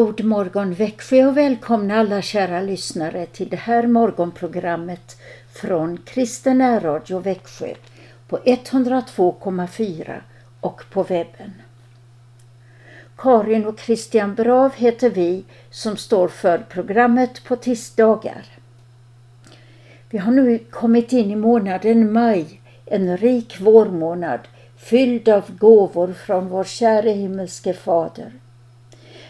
God morgon Växjö och välkomna alla kära lyssnare till det här morgonprogrammet från Kristen Radio Växjö på 102,4 och på webben. Karin och Christian Brav heter vi som står för programmet på tisdagar. Vi har nu kommit in i månaden maj, en rik vårmånad fylld av gåvor från vår käre himmelske Fader.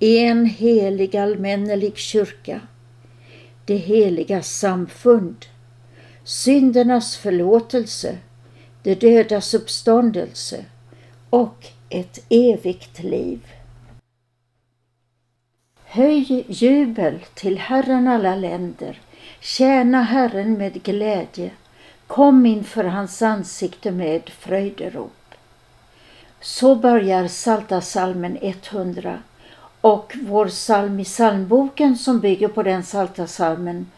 en helig allmännelig kyrka, det heliga samfund, syndernas förlåtelse, det dödas uppståndelse. Och ett evigt liv. Höj jubel till Herren alla länder, tjäna Herren med glädje, kom inför hans ansikte med fröjderop. Så börjar Saltasalmen 100 och vår psalm i psalmboken som bygger på den salta salmen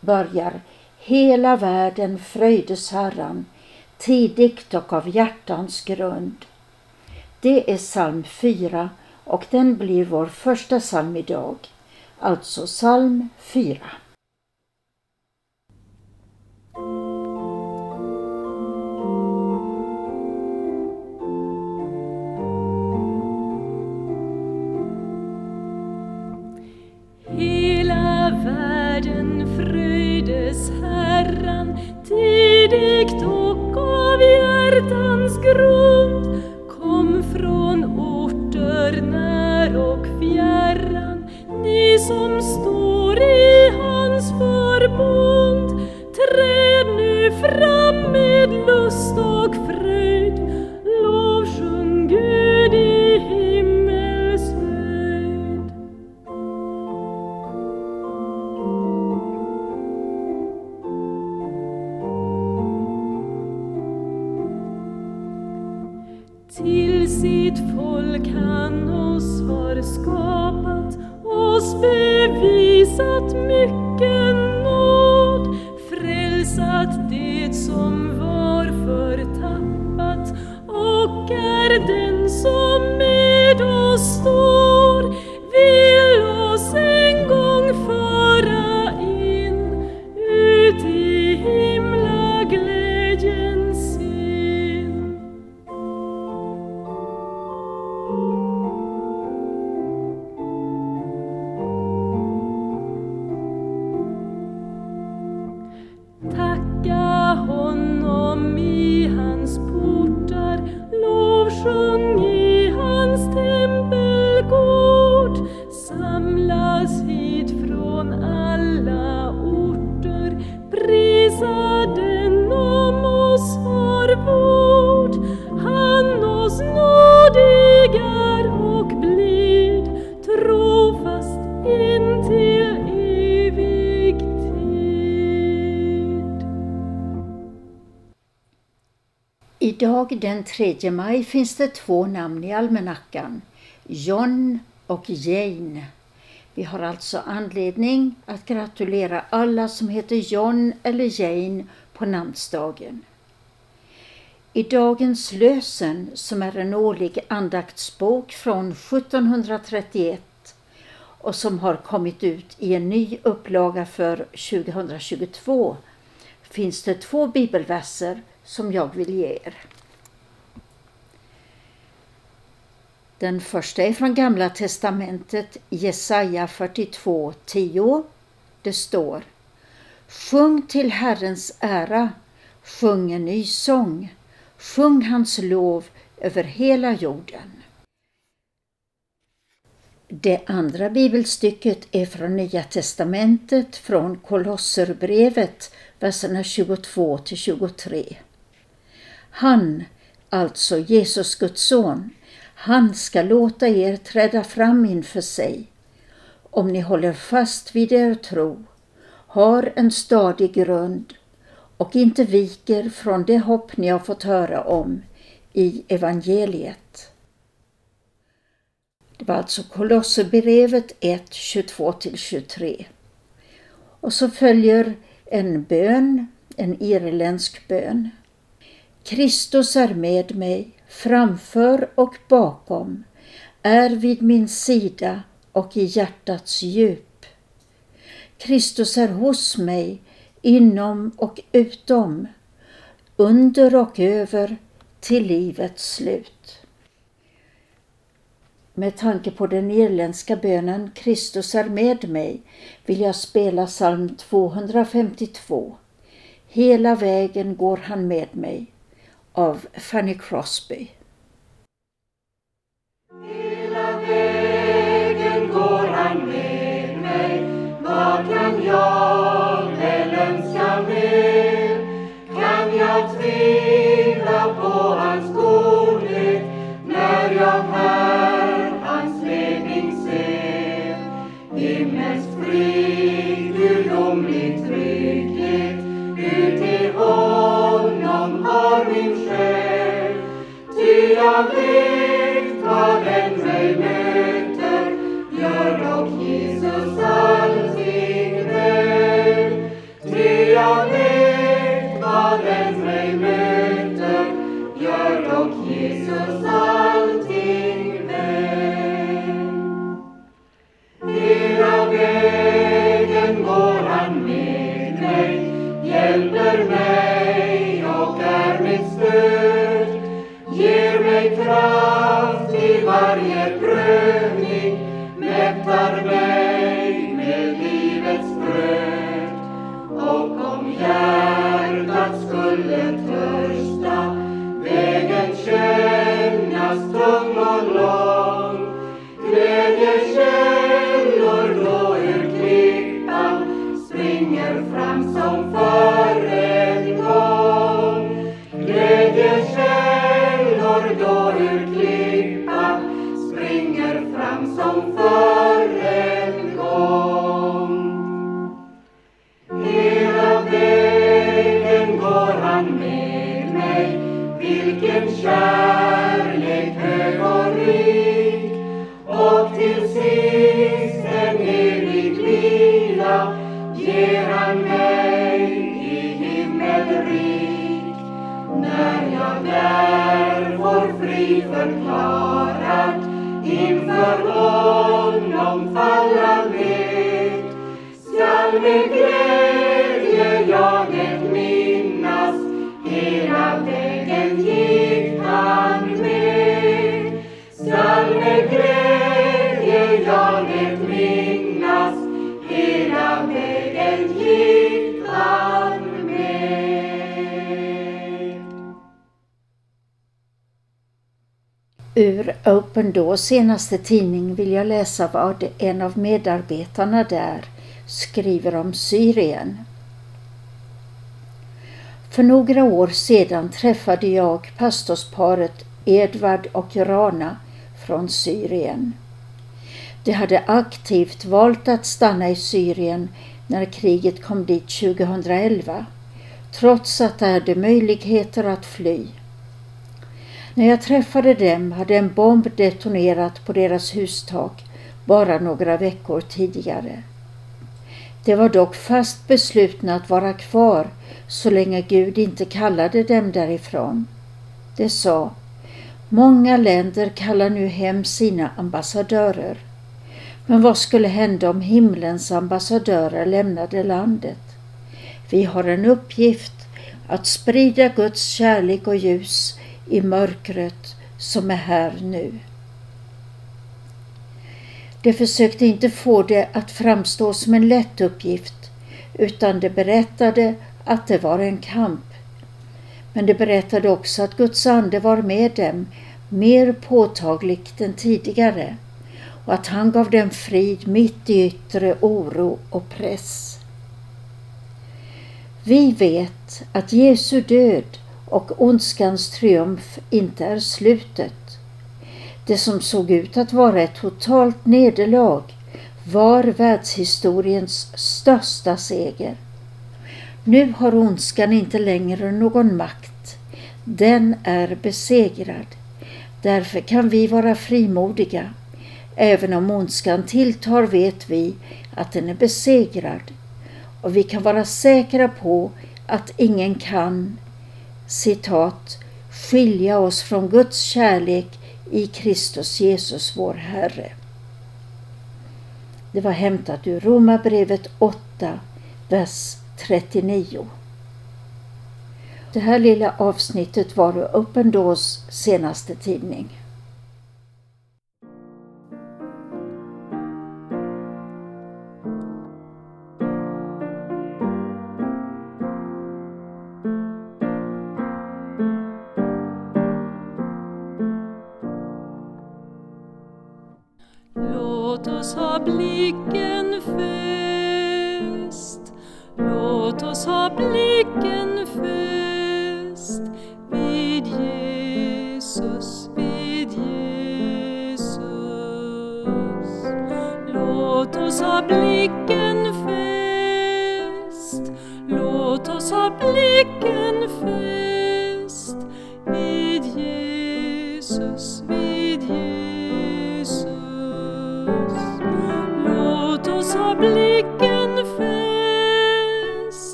börjar Hela världen fröjdes Herran, tidigt och av hjärtans grund. Det är psalm 4 och den blir vår första psalm idag, alltså psalm 4. Idag den 3 maj finns det två namn i almanackan, John och Jane. Vi har alltså anledning att gratulera alla som heter John eller Jane på namnsdagen. I dagens lösen, som är en årlig andaktsbok från 1731 och som har kommit ut i en ny upplaga för 2022, finns det två bibelverser som jag vill ge er. Den första är från Gamla testamentet, Jesaja 42, 10. Det står Sjung till Herrens ära, sjung en ny sång, sjung hans lov över hela jorden. Det andra bibelstycket är från Nya testamentet, från Kolosserbrevet, verserna 22 till 23. Han, alltså Jesus Guds son, han ska låta er träda fram inför sig, om ni håller fast vid er tro, har en stadig grund och inte viker från det hopp ni har fått höra om i evangeliet. Det var alltså Kolosserbrevet 1, 22-23. Och så följer en bön, en irländsk bön. Kristus är med mig, framför och bakom, är vid min sida och i hjärtats djup. Kristus är hos mig, inom och utom, under och över, till livets slut. Med tanke på den irländska bönen Kristus är med mig vill jag spela psalm 252. Hela vägen går han med mig av Fanny Crosby. Hela vägen går han med mig, vad kan jag väl önska mer? Kan jag tvivla Ty jag fram som Ur Open Doors senaste tidning vill jag läsa vad en av medarbetarna där skriver om Syrien. För några år sedan träffade jag pastorsparet Edvard och Rana från Syrien. De hade aktivt valt att stanna i Syrien när kriget kom dit 2011, trots att de hade möjligheter att fly. När jag träffade dem hade en bomb detonerat på deras hustak bara några veckor tidigare. De var dock fast beslutna att vara kvar så länge Gud inte kallade dem därifrån. De sa, många länder kallar nu hem sina ambassadörer. Men vad skulle hända om himlens ambassadörer lämnade landet? Vi har en uppgift att sprida Guds kärlek och ljus i mörkret som är här nu. De försökte inte få det att framstå som en lätt uppgift utan de berättade att det var en kamp. Men de berättade också att Guds ande var med dem mer påtagligt än tidigare och att han gav dem frid mitt i yttre oro och press. Vi vet att Jesu död och ondskans triumf inte är slutet. Det som såg ut att vara ett totalt nederlag var världshistoriens största seger. Nu har ondskan inte längre någon makt. Den är besegrad. Därför kan vi vara frimodiga. Även om ondskan tilltar vet vi att den är besegrad och vi kan vara säkra på att ingen kan citat skilja oss från Guds kärlek i Kristus Jesus vår Herre. Det var hämtat ur Romarbrevet 8, vers 39. Det här lilla avsnittet var ur Open Doors senaste tidning. Låt oss ha blicken fäst. Låt oss ha blicken fäst.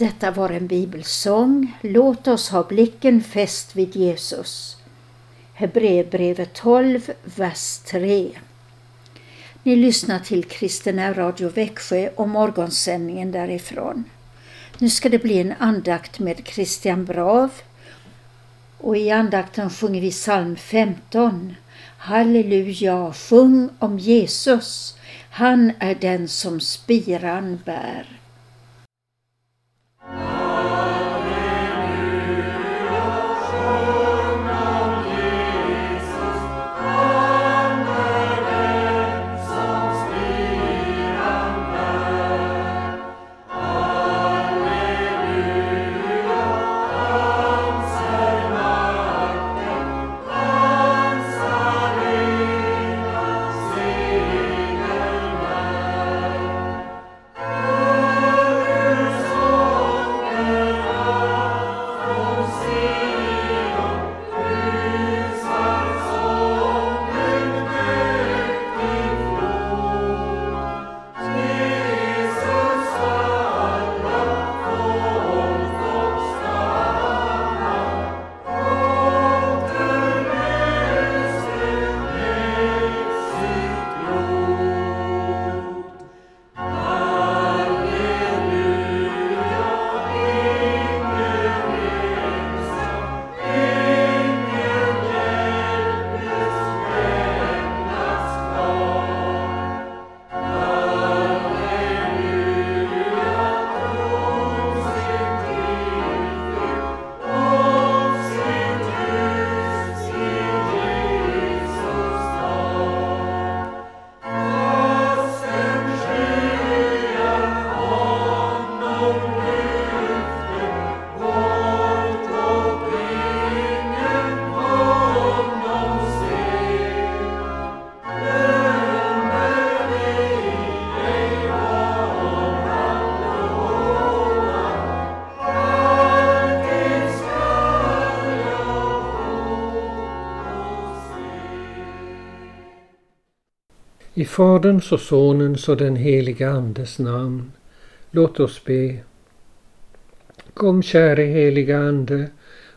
Detta var en bibelsång. Låt oss ha blicken fäst vid Jesus. Hebreerbrevet 12, vers 3. Ni lyssnar till Kristina Radio Växjö och morgonsändningen därifrån. Nu ska det bli en andakt med Christian Brav och i andakten sjunger vi psalm 15. Halleluja, sjung om Jesus. Han är den som spiran bär. Faderns och Sonens och den helige Andes namn. Låt oss be. Kom käre heliga Ande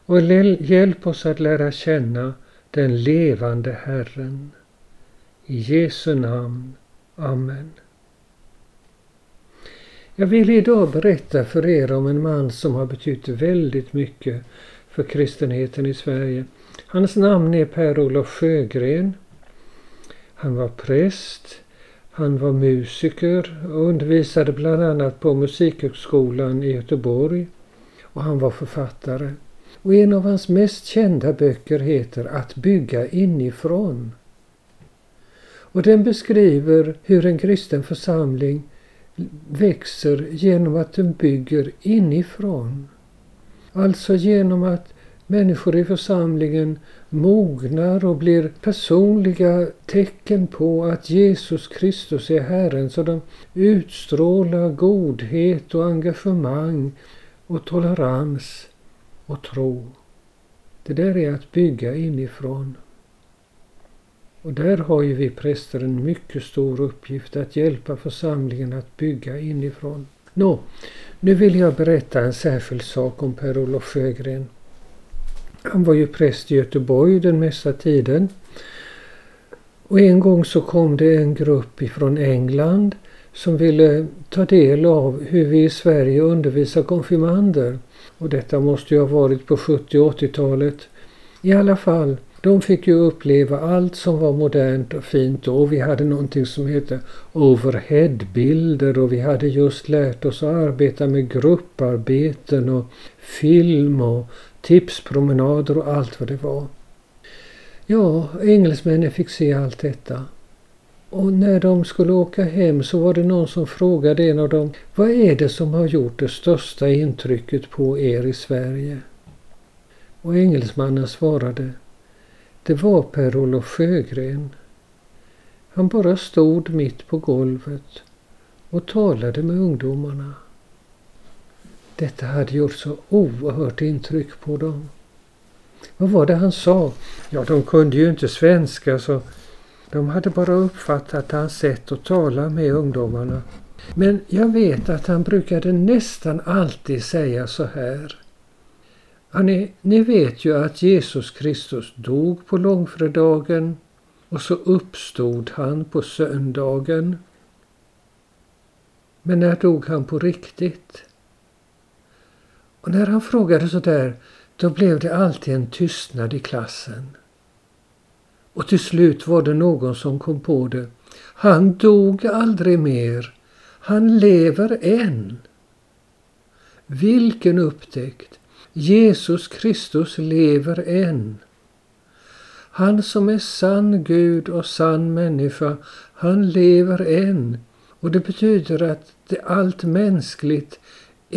och hjälp oss att lära känna den levande Herren. I Jesu namn. Amen. Jag vill idag berätta för er om en man som har betytt väldigt mycket för kristenheten i Sverige. Hans namn är Per-Olof Sjögren. Han var präst, han var musiker och undervisade bland annat på Musikhögskolan i Göteborg. Och han var författare. Och en av hans mest kända böcker heter Att bygga inifrån. Och den beskriver hur en kristen församling växer genom att den bygger inifrån. Alltså genom att människor i församlingen mognar och blir personliga tecken på att Jesus Kristus är Herren. Så de utstrålar godhet och engagemang och tolerans och tro. Det där är att bygga inifrån. Och där har ju vi präster en mycket stor uppgift att hjälpa församlingen att bygga inifrån. Nå, nu vill jag berätta en särskild sak om Per-Olof Sjögren. Han var ju präst i Göteborg den mesta tiden. Och en gång så kom det en grupp ifrån England som ville ta del av hur vi i Sverige undervisar konfirmander. Och detta måste ju ha varit på 70 och 80-talet. I alla fall, de fick ju uppleva allt som var modernt och fint då. Vi hade någonting som hette overheadbilder och vi hade just lärt oss att arbeta med grupparbeten och film och tipspromenader och allt vad det var. Ja, engelsmännen fick se allt detta. Och när de skulle åka hem så var det någon som frågade en av dem Vad är det som har gjort det största intrycket på er i Sverige? Och engelsmannen svarade Det var Per-Olof Sjögren. Han bara stod mitt på golvet och talade med ungdomarna. Detta hade gjort så oerhört intryck på dem. Vad var det han sa? Ja, de kunde ju inte svenska så de hade bara uppfattat hans sätt att tala med ungdomarna. Men jag vet att han brukade nästan alltid säga så här. Ni, ni vet ju att Jesus Kristus dog på långfredagen och så uppstod han på söndagen. Men när dog han på riktigt? Och när han frågade så där, då blev det alltid en tystnad i klassen. Och till slut var det någon som kom på det. Han dog aldrig mer. Han lever än. Vilken upptäckt! Jesus Kristus lever än. Han som är sann Gud och sann människa, han lever än. Och det betyder att det allt mänskligt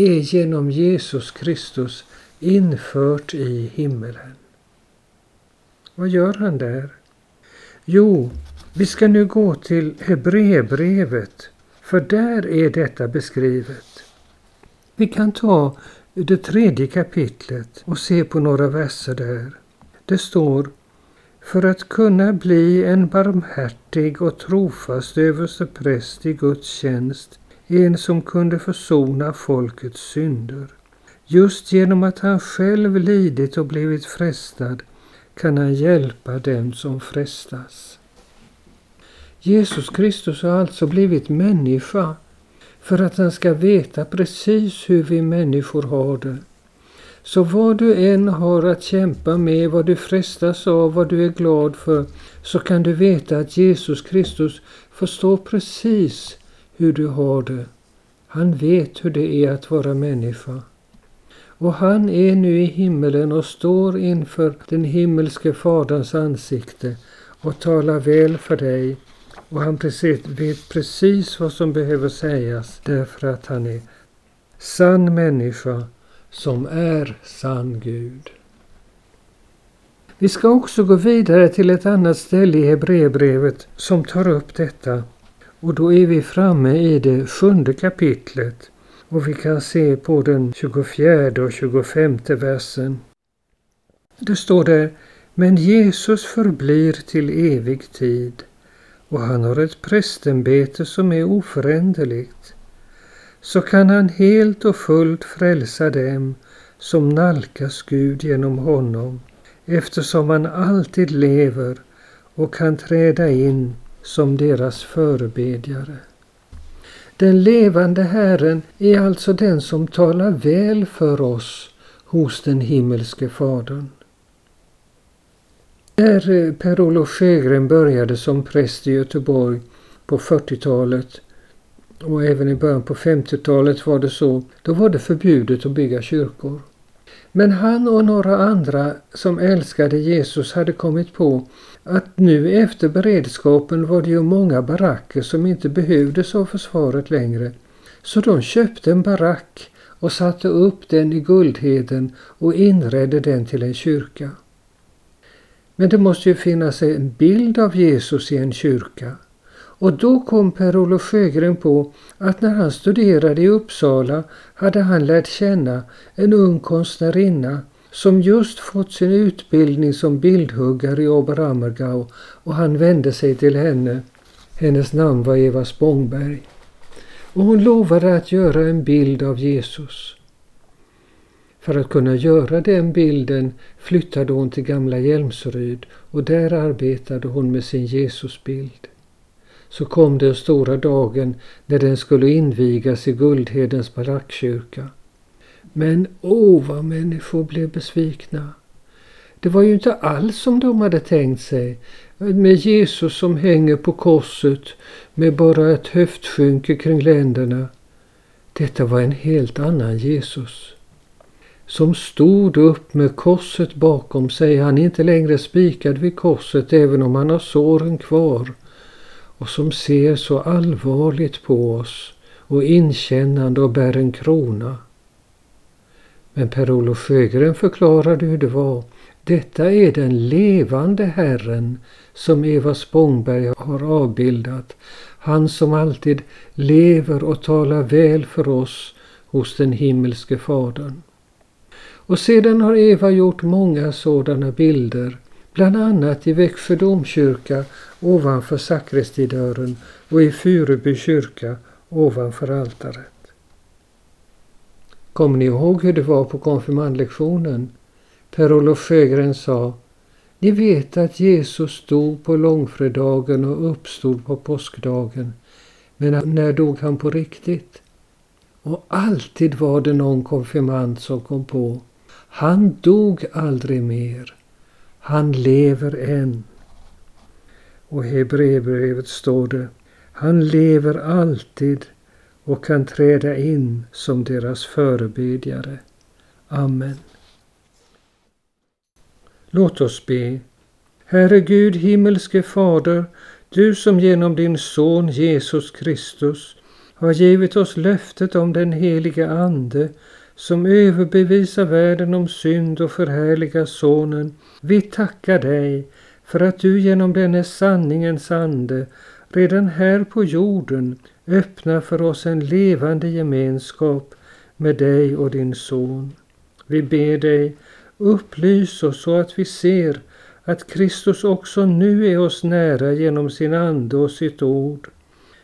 är genom Jesus Kristus infört i himmelen. Vad gör han där? Jo, vi ska nu gå till Hebreerbrevet, för där är detta beskrivet. Vi kan ta det tredje kapitlet och se på några verser där. Det står för att kunna bli en barmhärtig och trofast överstepräst i Guds tjänst, en som kunde försona folkets synder. Just genom att han själv lidit och blivit frestad kan han hjälpa dem som frestas. Jesus Kristus har alltså blivit människa för att han ska veta precis hur vi människor har det. Så vad du än har att kämpa med, vad du frestas av, vad du är glad för, så kan du veta att Jesus Kristus förstår precis hur du har det. Han vet hur det är att vara människa. Och han är nu i himmelen och står inför den himmelske Faderns ansikte och talar väl för dig. Och han vet precis vad som behöver sägas därför att han är sann människa som är sann Gud. Vi ska också gå vidare till ett annat ställe i Hebreerbrevet som tar upp detta. Och då är vi framme i det sjunde kapitlet och vi kan se på den 24 och 25 versen. Det står där Men Jesus förblir till evig tid och han har ett prästämbete som är oföränderligt, så kan han helt och fullt frälsa dem som nalkas Gud genom honom, eftersom han alltid lever och kan träda in som deras förebedjare. Den levande Herren är alltså den som talar väl för oss hos den himmelske Fadern. När eh, Per-Olof Sjögren började som präst i Göteborg på 40-talet och även i början på 50-talet var det så, då var det förbjudet att bygga kyrkor. Men han och några andra som älskade Jesus hade kommit på att nu efter beredskapen var det ju många baracker som inte behövdes av försvaret längre. Så de köpte en barack och satte upp den i Guldheden och inredde den till en kyrka. Men det måste ju finnas en bild av Jesus i en kyrka. Och då kom Per-Olof Sjögren på att när han studerade i Uppsala hade han lärt känna en ung konstnärinna som just fått sin utbildning som bildhuggare i Oberammergau och han vände sig till henne. Hennes namn var Eva Spångberg. Och hon lovade att göra en bild av Jesus. För att kunna göra den bilden flyttade hon till Gamla Hjälmsryd och där arbetade hon med sin Jesusbild. Så kom den stora dagen när den skulle invigas i Guldhedens barackkyrka. Men åh vad människor blev besvikna. Det var ju inte alls som de hade tänkt sig. Med Jesus som hänger på korset med bara ett höftskynke kring länderna. Detta var en helt annan Jesus. Som stod upp med korset bakom sig. Han är inte längre spikad vid korset även om han har såren kvar. Och som ser så allvarligt på oss och inkännande och bär en krona. Men Per-Olof Sjögren förklarade hur det var. Detta är den levande Herren som Eva Spångberg har avbildat. Han som alltid lever och talar väl för oss hos den himmelske Fadern. Och sedan har Eva gjort många sådana bilder, bland annat i Växjö domkyrka ovanför sakristidörren och i Furuby kyrka ovanför altaret. Kommer ni ihåg hur det var på konfirmandlektionen? Per-Olof Sjögren sa Ni vet att Jesus dog på långfredagen och uppstod på påskdagen. Men när dog han på riktigt? Och alltid var det någon konfirmand som kom på Han dog aldrig mer. Han lever än. Och i Hebreerbrevet står det Han lever alltid och kan träda in som deras förebedjare. Amen. Låt oss be. Herre Gud, himmelske Fader, du som genom din Son Jesus Kristus har givit oss löftet om den helige Ande som överbevisar världen om synd och förhärligar Sonen. Vi tackar dig för att du genom denne sanningens ande redan här på jorden öppna för oss en levande gemenskap med dig och din son. Vi ber dig, upplys oss så att vi ser att Kristus också nu är oss nära genom sin ande och sitt ord.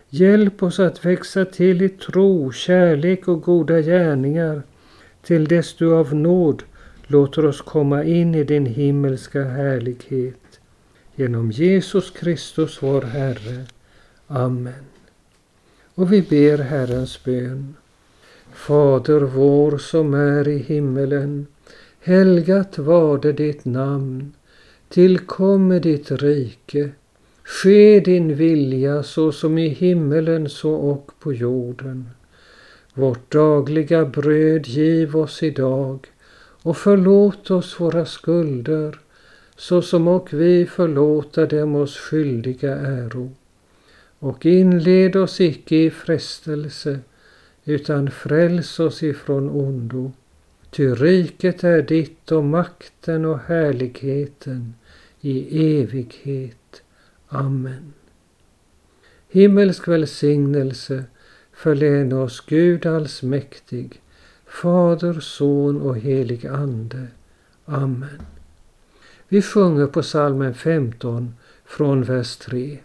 Hjälp oss att växa till i tro, kärlek och goda gärningar till dess du av nåd låter oss komma in i din himmelska härlighet. Genom Jesus Kristus vår Herre. Amen. Och vi ber Herrens bön. Fader vår som är i himmelen. Helgat varde ditt namn. Tillkomme ditt rike. Ske din vilja så som i himmelen så och på jorden. Vårt dagliga bröd giv oss idag och förlåt oss våra skulder så som och vi förlåta dem oss skyldiga äro och inled oss icke i frestelse, utan fräls oss ifrån ondo. Ty riket är ditt och makten och härligheten i evighet. Amen. Himmelsk välsignelse förläna oss Gud allsmäktig, Fader, Son och helig Ande. Amen. Vi sjunger på psalmen 15 från vers 3.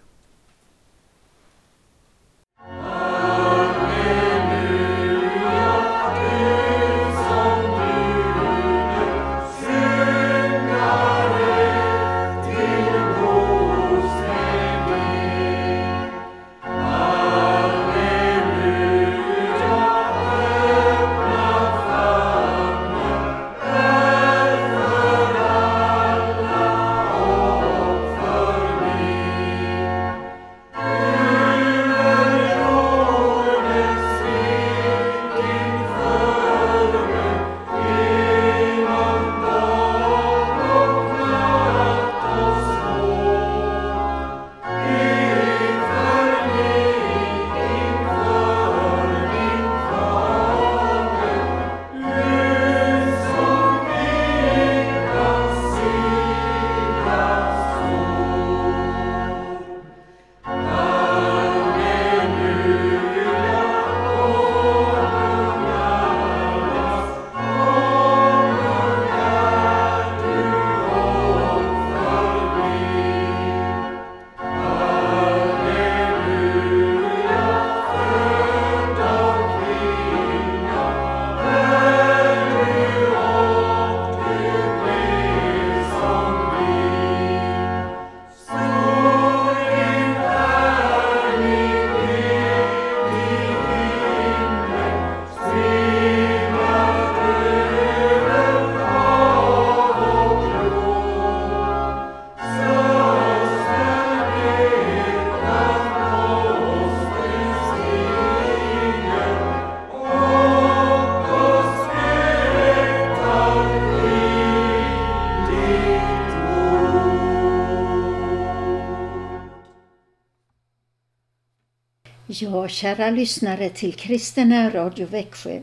Ja, kära lyssnare till Kristen Radio Växjö.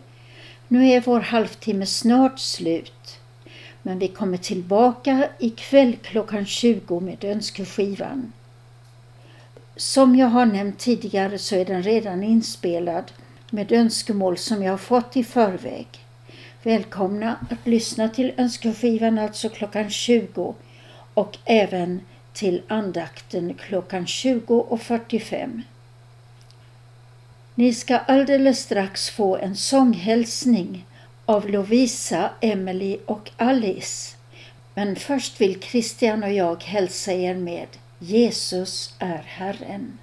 Nu är vår halvtimme snart slut. Men vi kommer tillbaka ikväll klockan 20 med önskeskivan. Som jag har nämnt tidigare så är den redan inspelad med önskemål som jag har fått i förväg. Välkomna att lyssna till önskeskivan alltså klockan 20 och även till andakten klockan 20.45. Ni ska alldeles strax få en sånghälsning av Lovisa, Emily och Alice. Men först vill Christian och jag hälsa er med Jesus är Herren.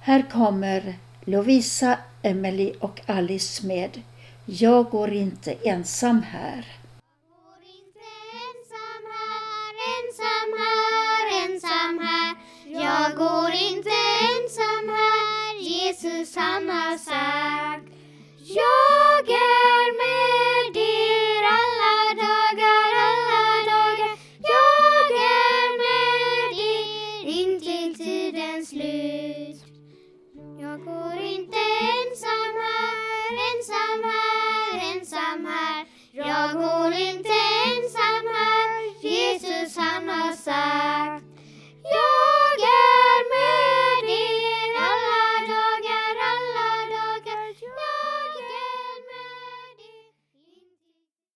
Här kommer Lovisa, Emily och Alice med Jag går inte ensam här. Jag går inte ensam här, Jesus han har sagt Jag är med er alla dagar, alla dagar. Jag är med er intill tidens slut. Jag går inte ensam här, ensam här, ensam här. Jag går inte ensam här. Jesus han har sagt